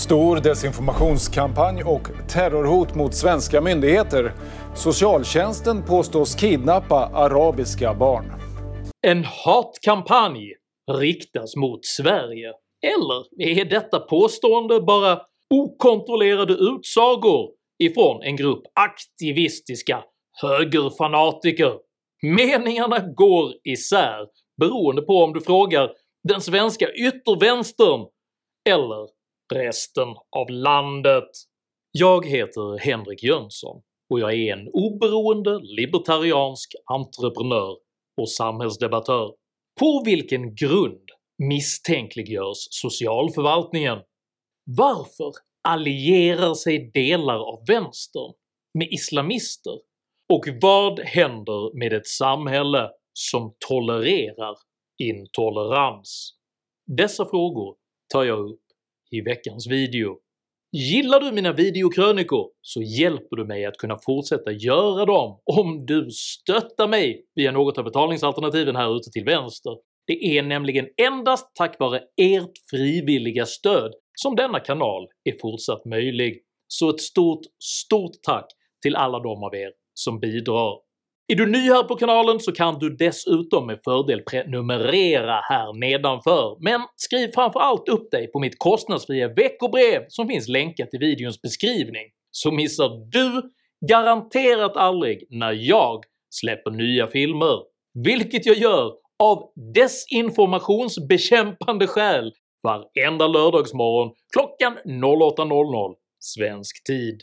Stor desinformationskampanj och terrorhot mot svenska myndigheter. Socialtjänsten påstås kidnappa arabiska barn. En hatkampanj riktas mot Sverige. Eller är detta påstående bara okontrollerade utsagor ifrån en grupp aktivistiska högerfanatiker? Meningarna går isär beroende på om du frågar den svenska yttervänstern eller resten av landet. Jag heter Henrik Jönsson och jag är en oberoende libertariansk entreprenör och samhällsdebattör. På vilken grund misstänkliggörs socialförvaltningen? Varför allierar sig delar av vänstern med islamister? Och vad händer med ett samhälle som tolererar intolerans? Dessa frågor tar jag upp i veckans video. Gillar du mina videokrönikor så hjälper du mig att kunna fortsätta göra dem om du stöttar mig via något av betalningsalternativen här ute till vänster. Det är nämligen endast tack vare ert frivilliga stöd som denna kanal är fortsatt möjlig, så ett stort, stort tack till alla de av er som bidrar. Är du ny här på kanalen så kan du dessutom med fördel prenumerera här nedanför, men skriv framförallt upp dig på mitt kostnadsfria veckobrev som finns länkat i videons beskrivning, så missar du garanterat aldrig när jag släpper nya filmer, vilket jag gör av desinformationsbekämpande skäl varenda lördagsmorgon klockan 08.00 svensk tid.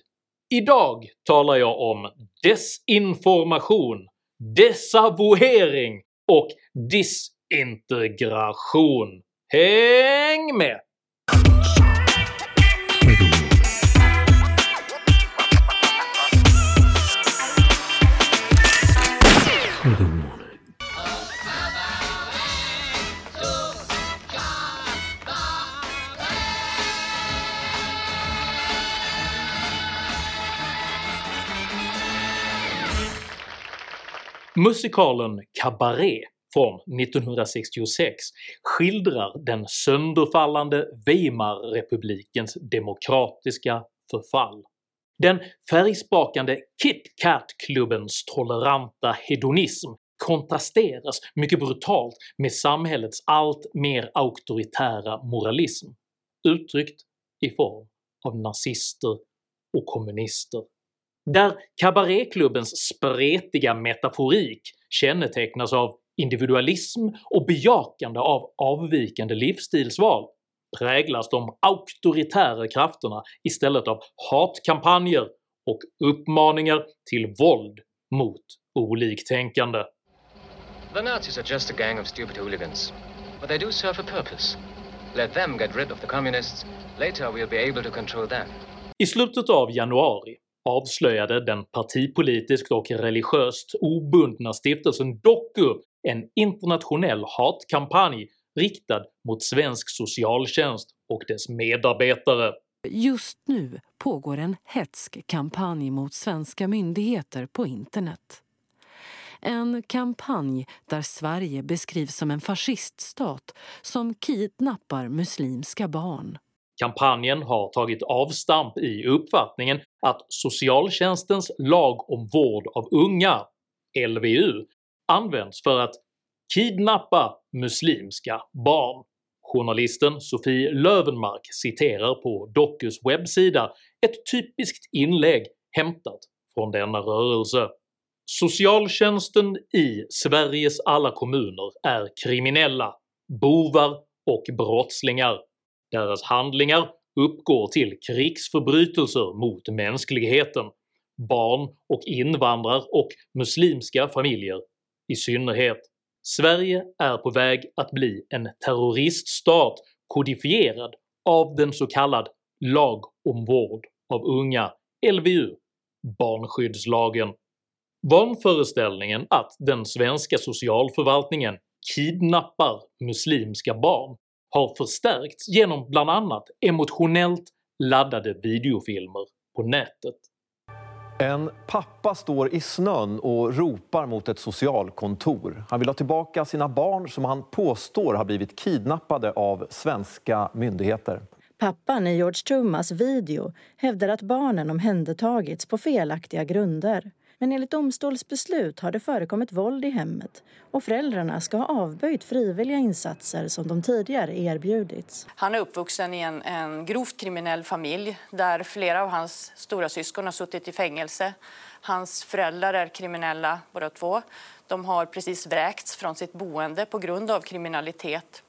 Idag talar jag om desinformation, desavouering och disintegration. Häng med! Musikalen Cabaret från 1966 skildrar den sönderfallande Weimarrepublikens demokratiska förfall. Den färgsprakande Kit Kat-klubbens toleranta hedonism kontrasteras mycket brutalt med samhällets allt mer auktoritära moralism, uttryckt i form av nazister och kommunister där kabaréklubbens spretiga metaforik kännetecknas av individualism och bejakande av avvikande livsstilsval präglas de auktoritära krafterna istället av hatkampanjer och uppmaningar till våld mot oliktänkande. The Nazis are just a gang of stupid hooligans, but they do serve a purpose. Let them get rid of the communists, later we'll be able to control them. I slutet av januari avslöjade den partipolitiskt och religiöst obundna stiftelsen DOKU en internationell hatkampanj riktad mot svensk socialtjänst och dess medarbetare. Just nu pågår en hetsk kampanj mot svenska myndigheter på internet. En kampanj där Sverige beskrivs som en fasciststat som kidnappar muslimska barn. Kampanjen har tagit avstamp i uppfattningen att socialtjänstens lag om vård av unga, LVU, används för att kidnappa muslimska barn. Journalisten Sofie Lövenmark citerar på Dokus webbsida ett typiskt inlägg hämtat från denna rörelse. “Socialtjänsten i Sveriges alla kommuner är kriminella, bovar och brottslingar deras handlingar uppgår till krigsförbrytelser mot mänskligheten, barn och invandrar och muslimska familjer i synnerhet. Sverige är på väg att bli en terroriststat kodifierad av den så kallad “lag om vård av unga” LVU, barnskyddslagen. Vanföreställningen att den svenska socialförvaltningen kidnappar muslimska barn har förstärkts genom bland annat emotionellt laddade videofilmer på nätet. En pappa står i snön och ropar mot ett socialkontor. Han vill ha tillbaka sina barn som han påstår har blivit kidnappade av svenska myndigheter. Pappan i George Tumas video hävdar att barnen omhändertagits på felaktiga grunder. Men enligt domstolsbeslut har det förekommit våld i hemmet och föräldrarna ska ha avböjt frivilliga insatser som de tidigare erbjudits. Han är uppvuxen i en, en grovt kriminell familj där flera av hans stora syskon har suttit i fängelse. Hans föräldrar är kriminella båda två. De har precis vräkts från sitt boende på grund av kriminalitet.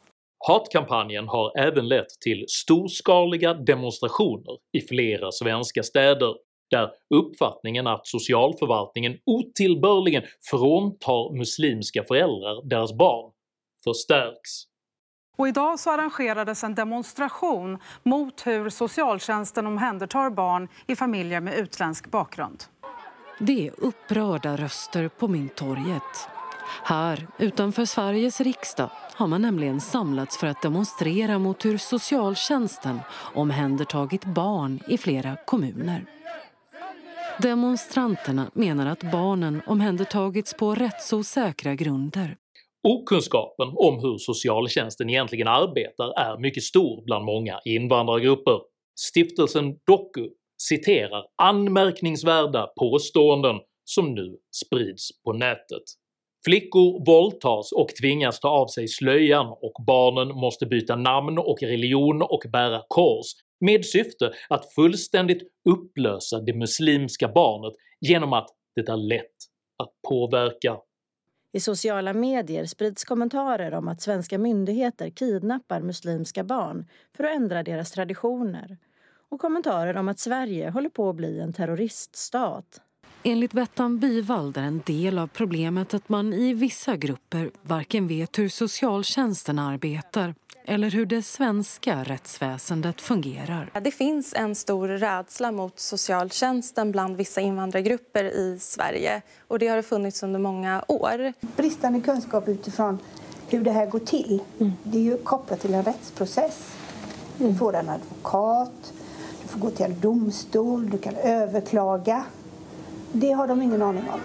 Hatkampanjen har även lett till storskaliga demonstrationer i flera svenska städer där uppfattningen att socialförvaltningen otillbörligen fråntar muslimska föräldrar deras barn förstärks. Och idag så arrangerades en demonstration mot hur socialtjänsten omhändertar barn i familjer med utländsk bakgrund. Det är upprörda röster på Mynttorget. Här, utanför Sveriges riksdag, har man nämligen samlats för att demonstrera mot hur socialtjänsten omhändertagit barn i flera kommuner. Demonstranterna menar att barnen omhändertagits på rättsosäkra grunder. Okunskapen om hur socialtjänsten egentligen arbetar är mycket stor bland många invandrargrupper. Stiftelsen Doku citerar anmärkningsvärda påståenden som nu sprids på nätet. Flickor våldtas och tvingas ta av sig slöjan och barnen måste byta namn och religion och bära kors med syfte att fullständigt upplösa det muslimska barnet genom att det är lätt att påverka. I sociala medier sprids kommentarer om att svenska myndigheter kidnappar muslimska barn för att ändra deras traditioner och kommentarer om att Sverige håller på att bli en terroriststat. Enligt Bettan Bivald är en del av problemet att man i vissa grupper varken vet hur socialtjänsten arbetar eller hur det svenska rättsväsendet fungerar. Det finns en stor rädsla mot socialtjänsten bland vissa invandrargrupper i Sverige. och Det har funnits under många år. Bristande kunskap utifrån hur det här går till. Mm. Det är ju kopplat till en rättsprocess. Du får en advokat, du får gå till en domstol, du kan överklaga. Det har de ingen aning om.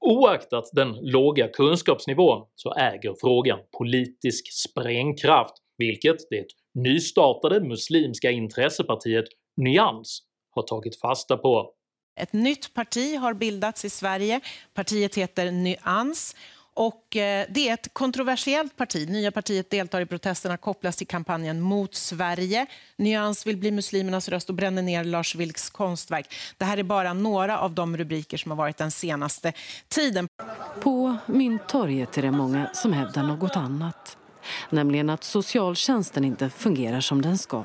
Oaktat den låga kunskapsnivån så äger frågan politisk sprängkraft, vilket det nystartade muslimska intressepartiet Nyans har tagit fasta på. Ett nytt parti har bildats i Sverige. Partiet heter Nyans och eh, det är ett kontroversiellt parti. Nya partiet deltar i protesterna kopplas till kampanjen mot Sverige. Nyans vill bli muslimernas röst och bränner ner Lars Vilks konstverk. Det här är bara några av de rubriker som har varit den senaste tiden. På Mynttorget är det många som hävdar något annat. Nämligen att socialtjänsten inte fungerar som den ska.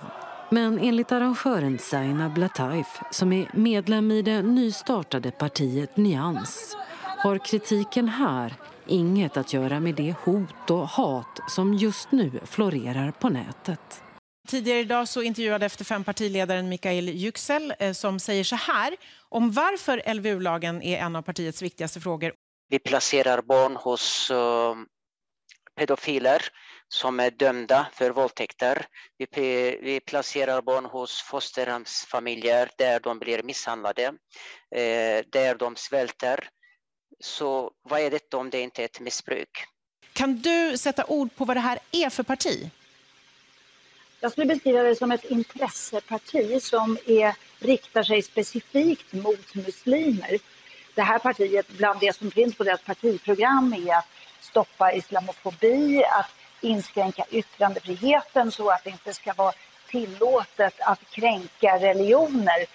Men enligt arrangören Zainab Lataif, som är medlem i det nystartade partiet Nyans har kritiken här inget att göra med det hot och hat som just nu florerar på nätet. Tidigare idag så intervjuade efter fem partiledaren Mikael Yüksel eh, som säger så här om varför LVU-lagen är en av partiets viktigaste frågor. Vi placerar barn hos uh, pedofiler som är dömda för våldtäkter. Vi, vi placerar barn hos fosterhemsfamiljer där de blir misshandlade, eh, där de svälter så vad är detta om det inte är ett missbruk? Kan du sätta ord på vad det här är för parti? Jag skulle beskriva det som ett intresseparti som är, riktar sig specifikt mot muslimer. Det här partiet, bland det som finns på deras partiprogram är att stoppa islamofobi, att inskränka yttrandefriheten så att det inte ska vara tillåtet att kränka religioner.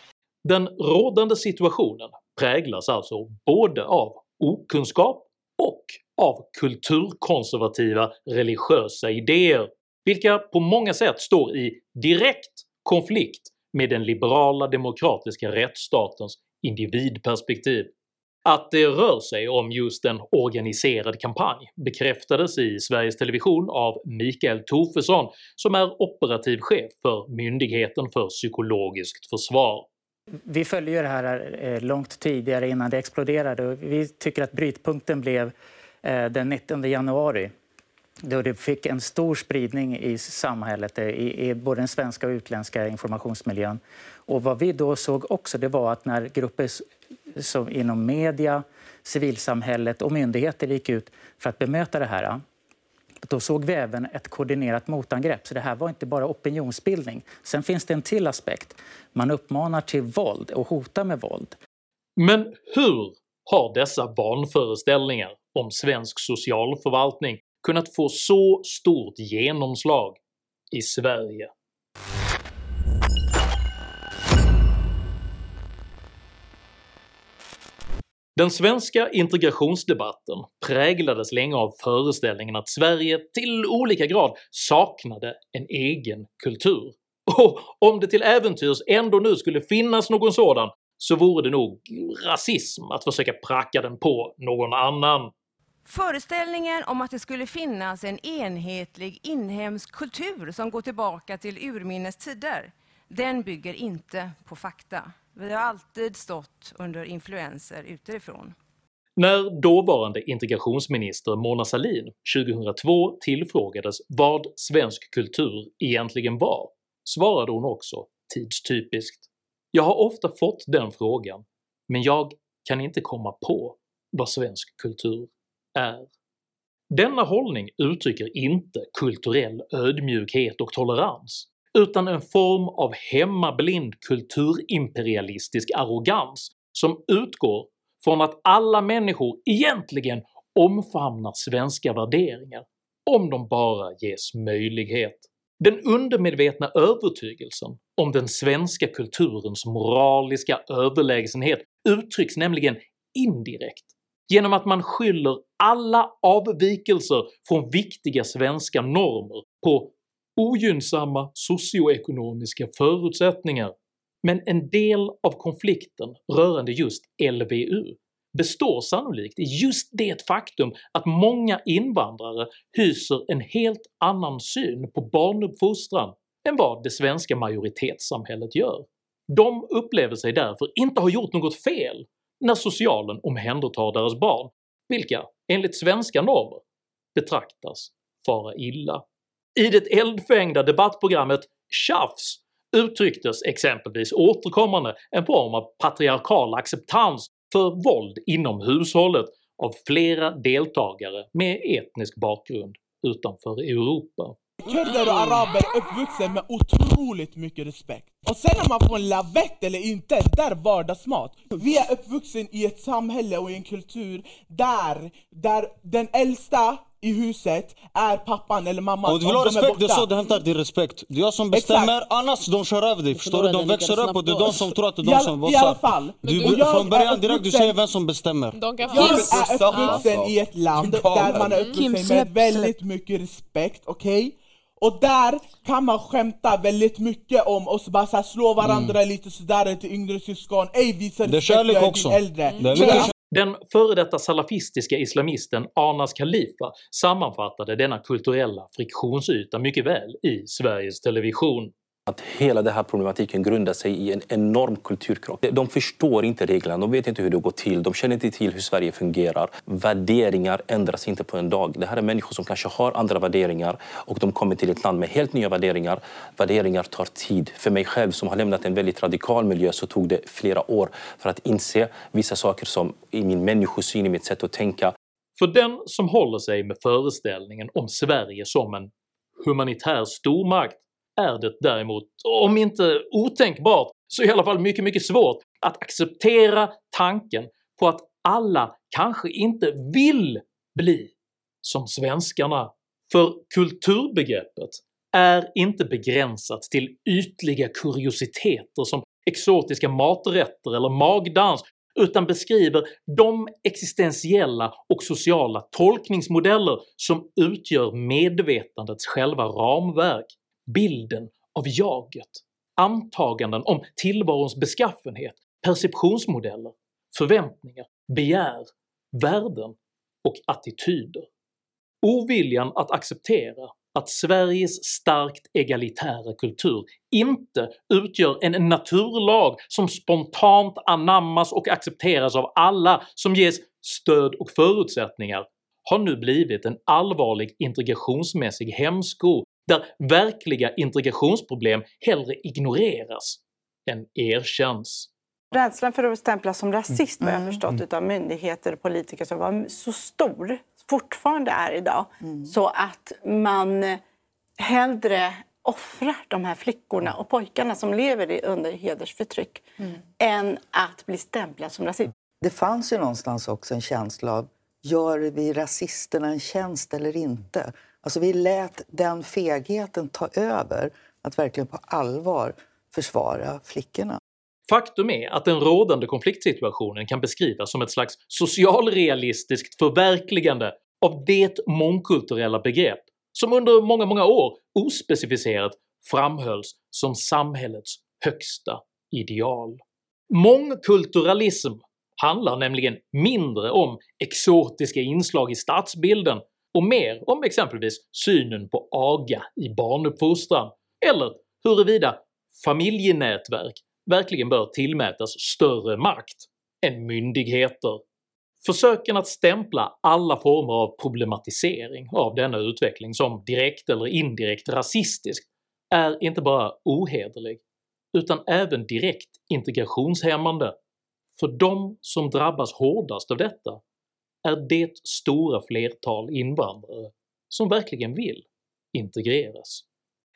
Den rådande situationen präglas alltså både av okunskap och av kulturkonservativa religiösa idéer, vilka på många sätt står i direkt konflikt med den liberala demokratiska rättsstatens individperspektiv. Att det rör sig om just en organiserad kampanj bekräftades i Sveriges Television av Mikael Tofesson som är operativ chef för Myndigheten för psykologiskt försvar. Vi följde det här eh, långt tidigare innan det exploderade. Vi tycker att brytpunkten blev eh, den 19 januari då det fick en stor spridning i samhället, eh, i, både den svenska och utländska informationsmiljön. Och vad vi då såg också det var att när grupper som inom media, civilsamhället och myndigheter gick ut för att bemöta det här Då såg vi även ett koordinerat motangrepp. Så det här var inte bara opinionsbildning. Sen finns det en till aspekt. Man uppmanar till våld och hotar med våld. Men hur har dessa vanföreställningar om svensk socialförvaltning kunnat få så stort genomslag i Sverige? Den svenska integrationsdebatten präglades länge av föreställningen att Sverige till olika grad saknade en egen kultur, och om det till äventyrs ändå nu skulle finnas någon sådan så vore det nog rasism att försöka pracka den på någon annan. Föreställningen om att det skulle finnas en enhetlig inhemsk kultur som går tillbaka till urminnes tider, den bygger inte på fakta. Vi har alltid stått under influenser utifrån. När dåvarande integrationsminister Mona Sahlin 2002 tillfrågades vad svensk kultur egentligen var svarade hon också tidstypiskt “Jag har ofta fått den frågan, men jag kan inte komma på vad svensk kultur är.” Denna hållning uttrycker inte kulturell ödmjukhet och tolerans, utan en form av hemmablind kulturimperialistisk arrogans som utgår från att alla människor egentligen omfamnar svenska värderingar om de bara ges möjlighet. Den undermedvetna övertygelsen om den svenska kulturens moraliska överlägsenhet uttrycks nämligen indirekt genom att man skyller alla avvikelser från viktiga svenska normer på ogynnsamma socioekonomiska förutsättningar, men en del av konflikten rörande just LVU består sannolikt i just det faktum att många invandrare hyser en helt annan syn på barnuppfostran än vad det svenska majoritetssamhället gör. De upplever sig därför inte ha gjort något fel när socialen omhändertar deras barn, vilka enligt svenska normer betraktas fara illa. I det eldfängda debattprogrammet “Tjafs” uttrycktes exempelvis återkommande en form av patriarkal acceptans för våld inom hushållet av flera deltagare med etnisk bakgrund utanför Europa. Kurder och araber är uppvuxen med otroligt mycket respekt. Och sen när man får en lavett eller inte, det där är vardagsmat. Vi är uppvuxen i ett samhälle och i en kultur där, där den äldsta i huset är pappan eller mamman. Och du vill ha respekt, det är så du hämtar din respekt. Det är jag som bestämmer, Exakt. annars de kör över dig. Förstår du? De växer upp och det är de som tror att det är de som bossar. I alla fall. Du, från början direkt du säger vem som bestämmer. Jag är uppvuxen i ett land där man är uppvuxen med väldigt mycket respekt, okej? Okay? Och där kan man skämta väldigt mycket om och så bara så slå varandra mm. lite sådär till yngre syskon. Ej visa respekt, jag är din äldre. Mm. Den före detta salafistiska islamisten Anas Khalifa sammanfattade denna kulturella friktionsyta mycket väl i Sveriges Television. Att hela den här problematiken grundar sig i en enorm kulturkrock. De förstår inte reglerna, de vet inte hur det går till, de känner inte till hur Sverige fungerar. Värderingar ändras inte på en dag. Det här är människor som kanske har andra värderingar och de kommer till ett land med helt nya värderingar. Värderingar tar tid. För mig själv som har lämnat en väldigt radikal miljö så tog det flera år för att inse vissa saker som i min människosyn, i mitt sätt att tänka. För den som håller sig med föreställningen om Sverige som en humanitär stormakt är det däremot, om inte otänkbart, så i alla fall mycket mycket svårt att acceptera tanken på att alla kanske inte vill bli som svenskarna. För kulturbegreppet är inte begränsat till ytliga kuriositeter som exotiska maträtter eller magdans utan beskriver de existentiella och sociala tolkningsmodeller som utgör medvetandets själva ramverk bilden av jaget, antaganden om tillvarons beskaffenhet, perceptionsmodeller, förväntningar, begär, värden och attityder. Oviljan att acceptera att Sveriges starkt egalitära kultur inte utgör en naturlag som spontant anammas och accepteras av alla som ges stöd och förutsättningar har nu blivit en allvarlig integrationsmässig hämsko där verkliga integrationsproblem hellre ignoreras än erkänns. Rädslan för att stämplas som rasist vad jag mm. förstått mm. utav myndigheter och politiker som var så stor fortfarande är idag. Så att man hellre offrar de här flickorna och pojkarna som lever under hedersförtryck än att bli stämplad som rasist. Det fanns ju någonstans också en känsla av gör vi rasisterna en tjänst eller inte? Alltså vi lät den fegheten ta över att verkligen på allvar försvara flickorna. Faktum är att den rådande konfliktsituationen kan beskrivas som ett slags socialrealistiskt förverkligande av det mångkulturella begrepp som under många, många år ospecificerat framhölls som samhällets högsta ideal. Mångkulturalism handlar nämligen mindre om exotiska inslag i stadsbilden och mer om exempelvis synen på aga i barnuppfostran, eller huruvida familjenätverk verkligen bör tillmätas större makt än myndigheter. Försöken att stämpla alla former av problematisering av denna utveckling som direkt eller indirekt rasistisk är inte bara ohederlig, utan även direkt integrationshämmande. För de som drabbas hårdast av detta är det stora flertal invandrare som verkligen vill integreras.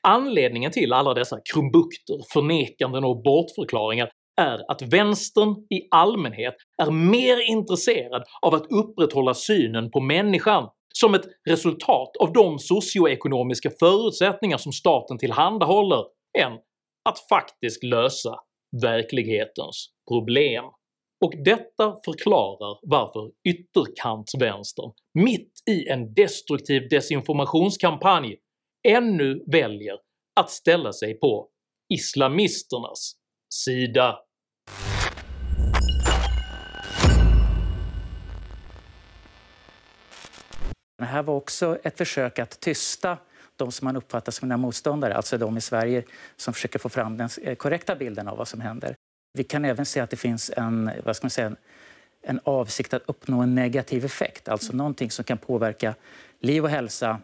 Anledningen till alla dessa krumbukter, förnekanden och bortförklaringar är att vänstern i allmänhet är mer intresserad av att upprätthålla synen på människan som ett resultat av de socioekonomiska förutsättningar som staten tillhandahåller än att faktiskt lösa verklighetens problem. Och detta förklarar varför ytterkantsvänstern, mitt i en destruktiv desinformationskampanj, ännu väljer att ställa sig på islamisternas sida. Det här var också ett försök att tysta de som man uppfattar som sina motståndare, alltså de i Sverige som försöker få fram den eh, korrekta bilden av vad som händer. Vi kan även se att det finns en, vad ska man säga, en avsikt att uppnå en negativ effekt, alltså någonting som kan påverka liv och hälsa,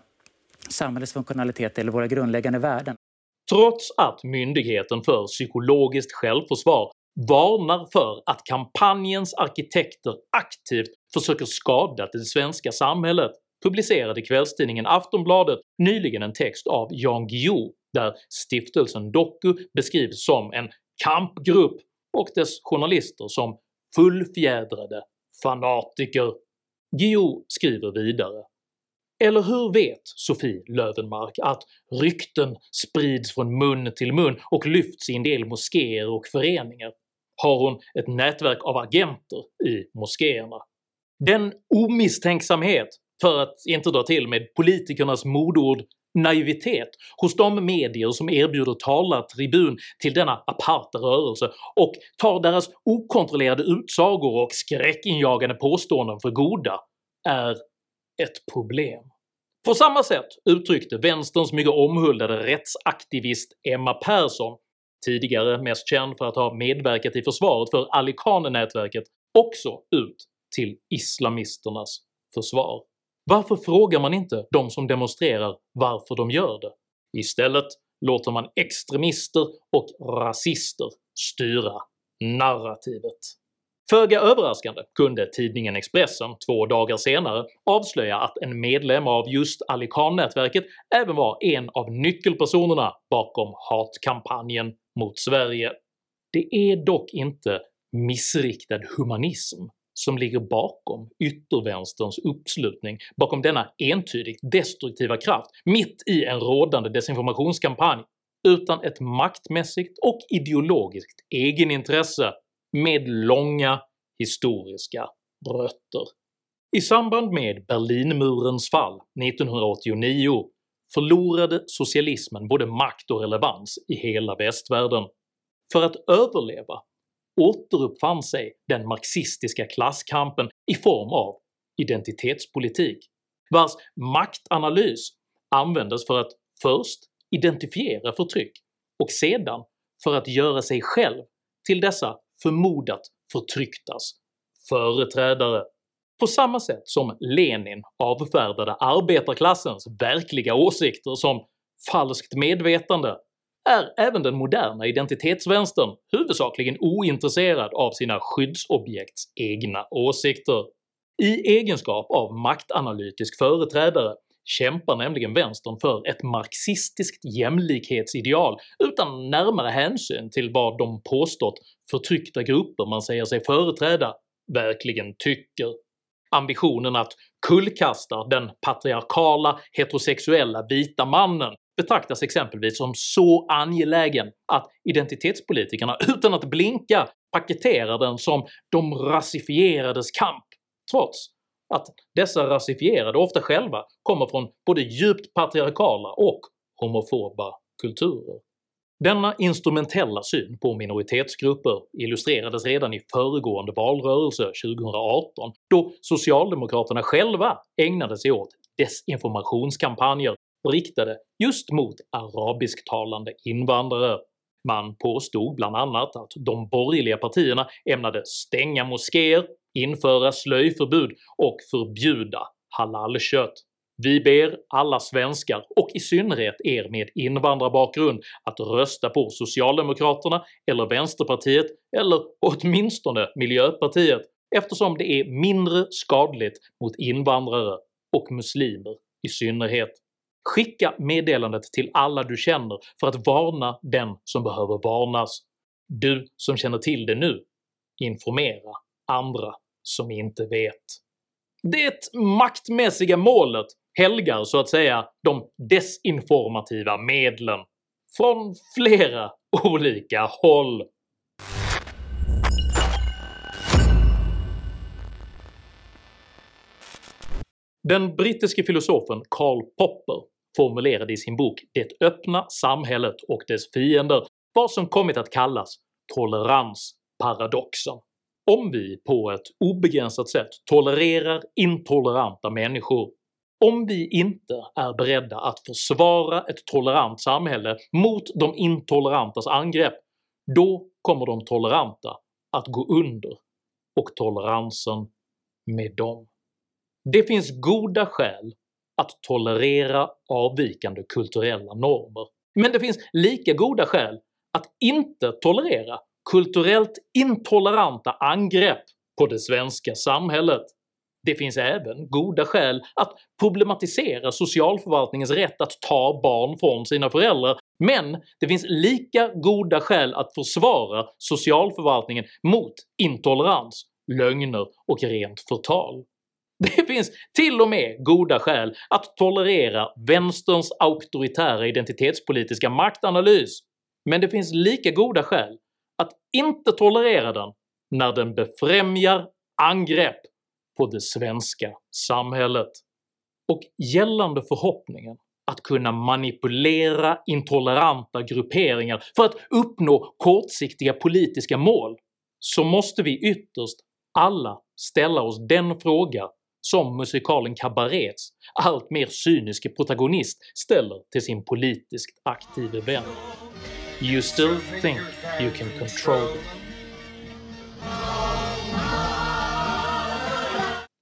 samhällets funktionalitet eller våra grundläggande värden. Trots att Myndigheten för psykologiskt självförsvar varnar för att kampanjens arkitekter aktivt försöker skada det svenska samhället publicerade kvällstidningen Aftonbladet nyligen en text av Jan Guillou där stiftelsen Doku beskrivs som en kampgrupp och dess journalister som fullfjädrade fanatiker. Guillou skriver vidare eller hur vet Sofie Lövenmark att rykten sprids från mun till mun och lyfts i en del moskéer och föreningar? Har hon ett nätverk av agenter i moskéerna? Den omisstänksamhet, för att inte dra till med politikernas modord naivitet hos de medier som erbjuder talartribun till denna aparta rörelse och tar deras okontrollerade utsagor och skräckinjagande påståenden för goda är ett problem. På samma sätt uttryckte vänsterns mycket omhuldade rättsaktivist Emma Persson, tidigare mest känd för att ha medverkat i försvaret för Ali Khan-nätverket, också ut till islamisternas försvar. Varför frågar man inte de som demonstrerar varför de gör det? Istället låter man extremister och rasister styra narrativet. Föga överraskande kunde tidningen Expressen två dagar senare avslöja att en medlem av just Ali Khan-nätverket även var en av nyckelpersonerna bakom hatkampanjen mot Sverige. Det är dock inte missriktad humanism som ligger bakom yttervänsterns uppslutning bakom denna entydigt destruktiva kraft mitt i en rådande desinformationskampanj, utan ett maktmässigt och ideologiskt egenintresse med långa historiska rötter. I samband med Berlinmurens fall 1989 förlorade socialismen både makt och relevans i hela västvärlden. För att överleva återuppfann sig den marxistiska klasskampen i form av identitetspolitik, vars maktanalys användes för att först identifiera förtryck och sedan för att göra sig själv till dessa förmodat förtrycktas företrädare. På samma sätt som Lenin avfärdade arbetarklassens verkliga åsikter som falskt medvetande är även den moderna identitetsvänstern huvudsakligen ointresserad av sina skyddsobjekts egna åsikter. I egenskap av maktanalytisk företrädare kämpar nämligen vänstern för ett marxistiskt jämlikhetsideal utan närmare hänsyn till vad de påstått förtryckta grupper man säger sig företräda verkligen tycker. Ambitionen att kullkasta den patriarkala heterosexuella vita mannen betraktas exempelvis som så angelägen att identitetspolitikerna utan att blinka paketerar den som “de rasifierades kamp” trots att dessa rasifierade ofta själva kommer från både djupt patriarkala och homofoba kulturer. Denna instrumentella syn på minoritetsgrupper illustrerades redan i föregående valrörelse 2018 då socialdemokraterna själva ägnade sig åt desinformationskampanjer riktade just mot arabisktalande invandrare. Man påstod bland annat att de borgerliga partierna ämnade stänga moskéer, införa slöjförbud och förbjuda halalkött. Vi ber alla svenskar, och i synnerhet er med invandrarbakgrund, att rösta på Socialdemokraterna eller Vänsterpartiet eller åtminstone Miljöpartiet eftersom det är mindre skadligt mot invandrare och muslimer i synnerhet. Skicka meddelandet till alla du känner för att varna den som behöver varnas. Du som känner till det nu, informera andra som inte vet. Det maktmässiga målet helgar så att säga de desinformativa medlen från flera olika håll. Den brittiske filosofen Karl Popper formulerade i sin bok “Det öppna samhället och dess fiender” vad som kommit att kallas toleransparadoxen. Om vi på ett obegränsat sätt tolererar intoleranta människor, om vi inte är beredda att försvara ett tolerant samhälle mot de intolerantas angrepp, då kommer de toleranta att gå under och toleransen med dem. Det finns goda skäl att tolerera avvikande kulturella normer, men det finns lika goda skäl att inte tolerera kulturellt intoleranta angrepp på det svenska samhället. Det finns även goda skäl att problematisera socialförvaltningens rätt att ta barn från sina föräldrar, men det finns lika goda skäl att försvara socialförvaltningen mot intolerans, lögner och rent förtal. Det finns till och med goda skäl att tolerera vänsterns auktoritära identitetspolitiska maktanalys, men det finns lika goda skäl att inte tolerera den när den befrämjar angrepp på det svenska samhället. Och gällande förhoppningen att kunna manipulera intoleranta grupperingar för att uppnå kortsiktiga politiska mål, så måste vi ytterst alla ställa oss den fråga som musikalen Cabarets allt mer cyniske protagonist ställer till sin politiskt aktive vän. You still think you can control them.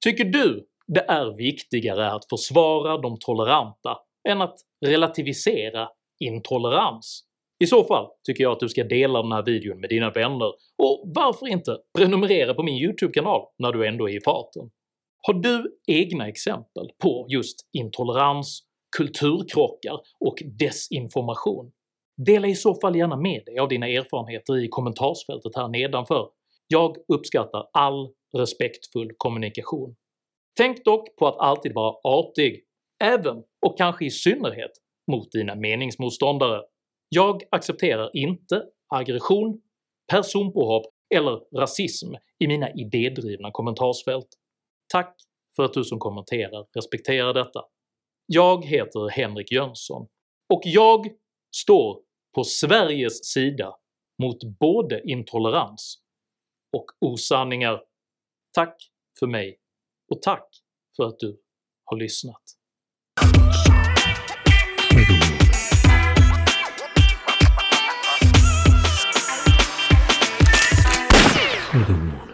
Tycker du det är viktigare att försvara de toleranta än att relativisera intolerans? I så fall tycker jag att du ska dela den här videon med dina vänner, och varför inte prenumerera på min YouTube-kanal när du ändå är i farten? Har du egna exempel på just intolerans, kulturkrockar och desinformation? Dela i så fall gärna med dig av dina erfarenheter i kommentarsfältet här nedanför. Jag uppskattar all respektfull kommunikation. Tänk dock på att alltid vara artig, även och kanske i synnerhet mot dina meningsmotståndare. Jag accepterar inte aggression, personpåhopp eller rasism i mina idédrivna kommentarsfält. Tack för att du som kommenterar respekterar detta. Jag heter Henrik Jönsson, och jag står på Sveriges sida mot både intolerans och osanningar. Tack för mig, och tack för att du har lyssnat. Mm.